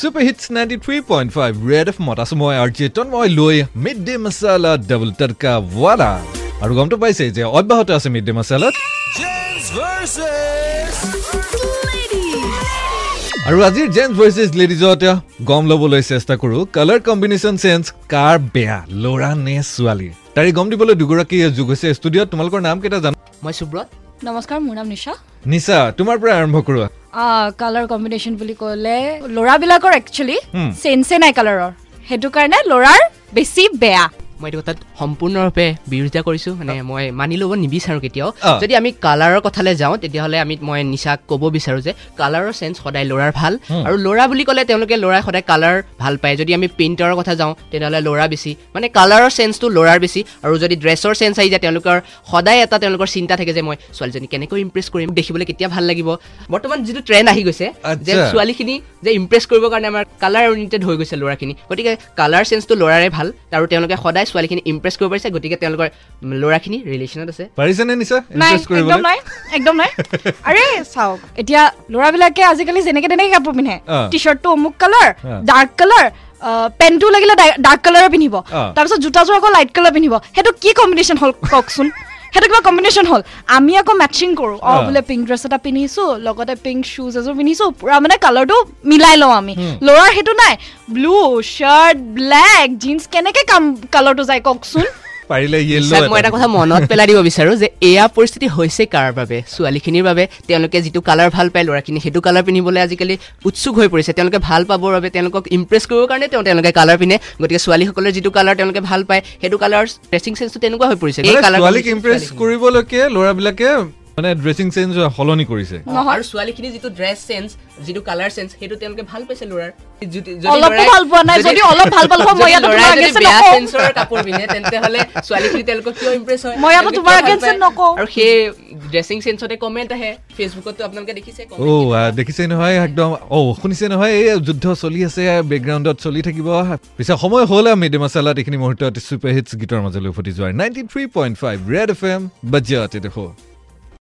Super hits ninety three point five red F মত আছো মই আৰ্জি তন্ময় লৈ mid day masala double tadka wala আৰু গমটো পাইছে যে অব্যাহত আছে মিড ডে মচালাত আৰু আজিৰ জেন্টছ ভাৰ্চেছ লেডিজত গম ল'বলৈ চেষ্টা কৰোঁ। কালাৰ কম্বিনেশ্যন চেঞ্জ কাৰ বেয়া ল'ৰা নে ছোৱালী? তাৰি গম দিবলৈ দুগৰাকী যোগ হৈছে ষ্টুডিঅ'ত। তোমালোকৰ নাম কেইটা জানো? মই সুব্ৰত। নমস্কাৰ মোৰ নাম নিশা। নিশা তোমাৰ পৰা আৰম্ভ কৰোঁ। কালাৰ কম্বিনেশ্যন বুলি ক'লে ল'ৰাবিলাকৰ একচুৱেলি। চেঞ্চে নাই কালাৰৰ সেইটো কাৰণে ল'ৰাৰ বেছি বেয়া মই এইটো কথাত সম্পূৰ্ণৰূপে বিৰোধিতা কৰিছোঁ মানে মই মানি ল'ব নিবিচাৰোঁ কেতিয়াও। যদি আমি কালাৰৰ কথালৈ যাওঁ তেতিয়াহ'লে আমি মই নিচাক ক'ব বিচাৰোঁ যে কালাৰৰ চেঞ্চ সদায় ল'ৰাৰ ভাল। আৰু ল'ৰা বুলি ক'লে তেওঁলোকে ল'ৰাই সদায় কালাৰ ভাল পায় যদি আমি প্ৰিণ্টাৰৰ কথা যাওঁ তেনেহ'লে ল'ৰা বেছি মানে কালাৰৰ চেঞ্চটো ল'ৰাৰ বেছি আৰু যদি ড্ৰেছৰ চেঞ্চ আহি যায় তেওঁলোকৰ সদায় এটা তেওঁলোকৰ চিন্তা থাকে যে মই ছোৱালীজনী কেনেকৈ ইমপ্ৰেছ কৰিম দেখিবলৈ কেতিয়া ভাল লাগিব বৰ্তমান যিটো ট্ৰেণ্ড আহি গৈছে যে। ছোৱালীখিনি যে ইমপ্ৰেছ কৰিবৰ কাৰণে আমাৰ কালাৰ অৰিয়েণ্টেড হৈ গৈছে ল'ৰাখিনি গতিকে কালাৰ চেঞ্চটো ল'ৰাৰে ভাল আৰু তেওঁলোকে সদায় ছোৱালীখিনি ইমপ্ৰেছ কৰিব পাৰিছে গতিকে তেওঁলোকৰ ল'ৰাখিনি ৰিলেশ্যনত আছে। পাৰিছেনে একদম নাই একদম নাই। আৰে চাওক এতিয়া ল'ৰাবিলাকে আজিকালি যেনেকে তেনেকে কাপোৰ পিন্ধে। টি চাৰ্টটো অমুক কালাৰ। ডাৰ্ক কালাৰ পেণ্টটো লাগিলে ডাৰ্ক কালাৰৰ পিন্ধিব। তাৰপিছত জোতাযোৰ আকৌ লাইট কালাৰ পিন্ধিব। সেইটো কি কম্বিনেশ্যন হ'ল কওকচোন। সেইটো কিবা কম্বিনেশ্যন হ'ল। আমি আকৌ মেটচিং কৰোঁ। অঁ। বোলে পিংক ড্ৰেছ এটা পিন্ধিছোঁ লগতে পিংক শ্বুজ এযোৰ পিন্ধিছোঁ পূৰা মানে কালাৰটো মিলাই লওঁ আমি। ল'ৰাৰ সেইটো নাই। ব্লু শ্বাৰ্ট ব্লেক জিন্স কেনেকে কাম কালাৰটো যায় কওকচোন। পাৰিলে য়েল্ল' মই এটা কথা মনত পেলাই দিব বিচাৰোঁ যে এয়া পৰিস্থিতি হৈছে কাৰ বাবে? ছোৱালীখিনিৰ বাবে তেওঁলোকে যিটো কালাৰ ভাল পায় ল'ৰাখিনি সেইটো কালাৰ পিন্ধিবলৈ আজিকালি উৎসুক হৈ পৰিছে। তেওঁলোকে ভাল পাবৰ বাবে তেওঁলোকক ইমপ্ৰেছ কৰিবৰ কাৰণে তেওঁ তেওঁলোকে কালাৰ পিন্ধে। গতিকে ছোৱালীসকলৰ যিটো কালাৰ তেওঁলোকে ভাল পায় সেইটো কালাৰ ড্ৰেছিং চেঞ্চটো তেনেকুৱা হৈ পৰিছে। ছোৱালীক ইমপ্ৰেছ। কৰিবলৈকে ল'ৰাবিলাকে মানে ড্ৰেছিং চেঞ্জ সলনি কৰিছে। আৰু ছোৱালীখিনি যিটো ড্ৰেছ চেঞ্চ যিটো কালাৰ চেঞ্চ সেইটো তেওঁলোকে ভাল পাইছে ল'ৰাৰ। দেখিছে নহয় একদম। অ' শুনিছে নহয় এই যুদ্ধ চলি আছে বেকগ্ৰাউণ্ডত চলি থাকিব। পিছে সময় হ'ল মিড মচালাত এইখিনি মুহূৰ্তত ছুপাৰ হিটছ গীতৰ মাজলৈ উভতি যোৱাৰ। Ninety three point five red F M বাজ্যাতে দেখো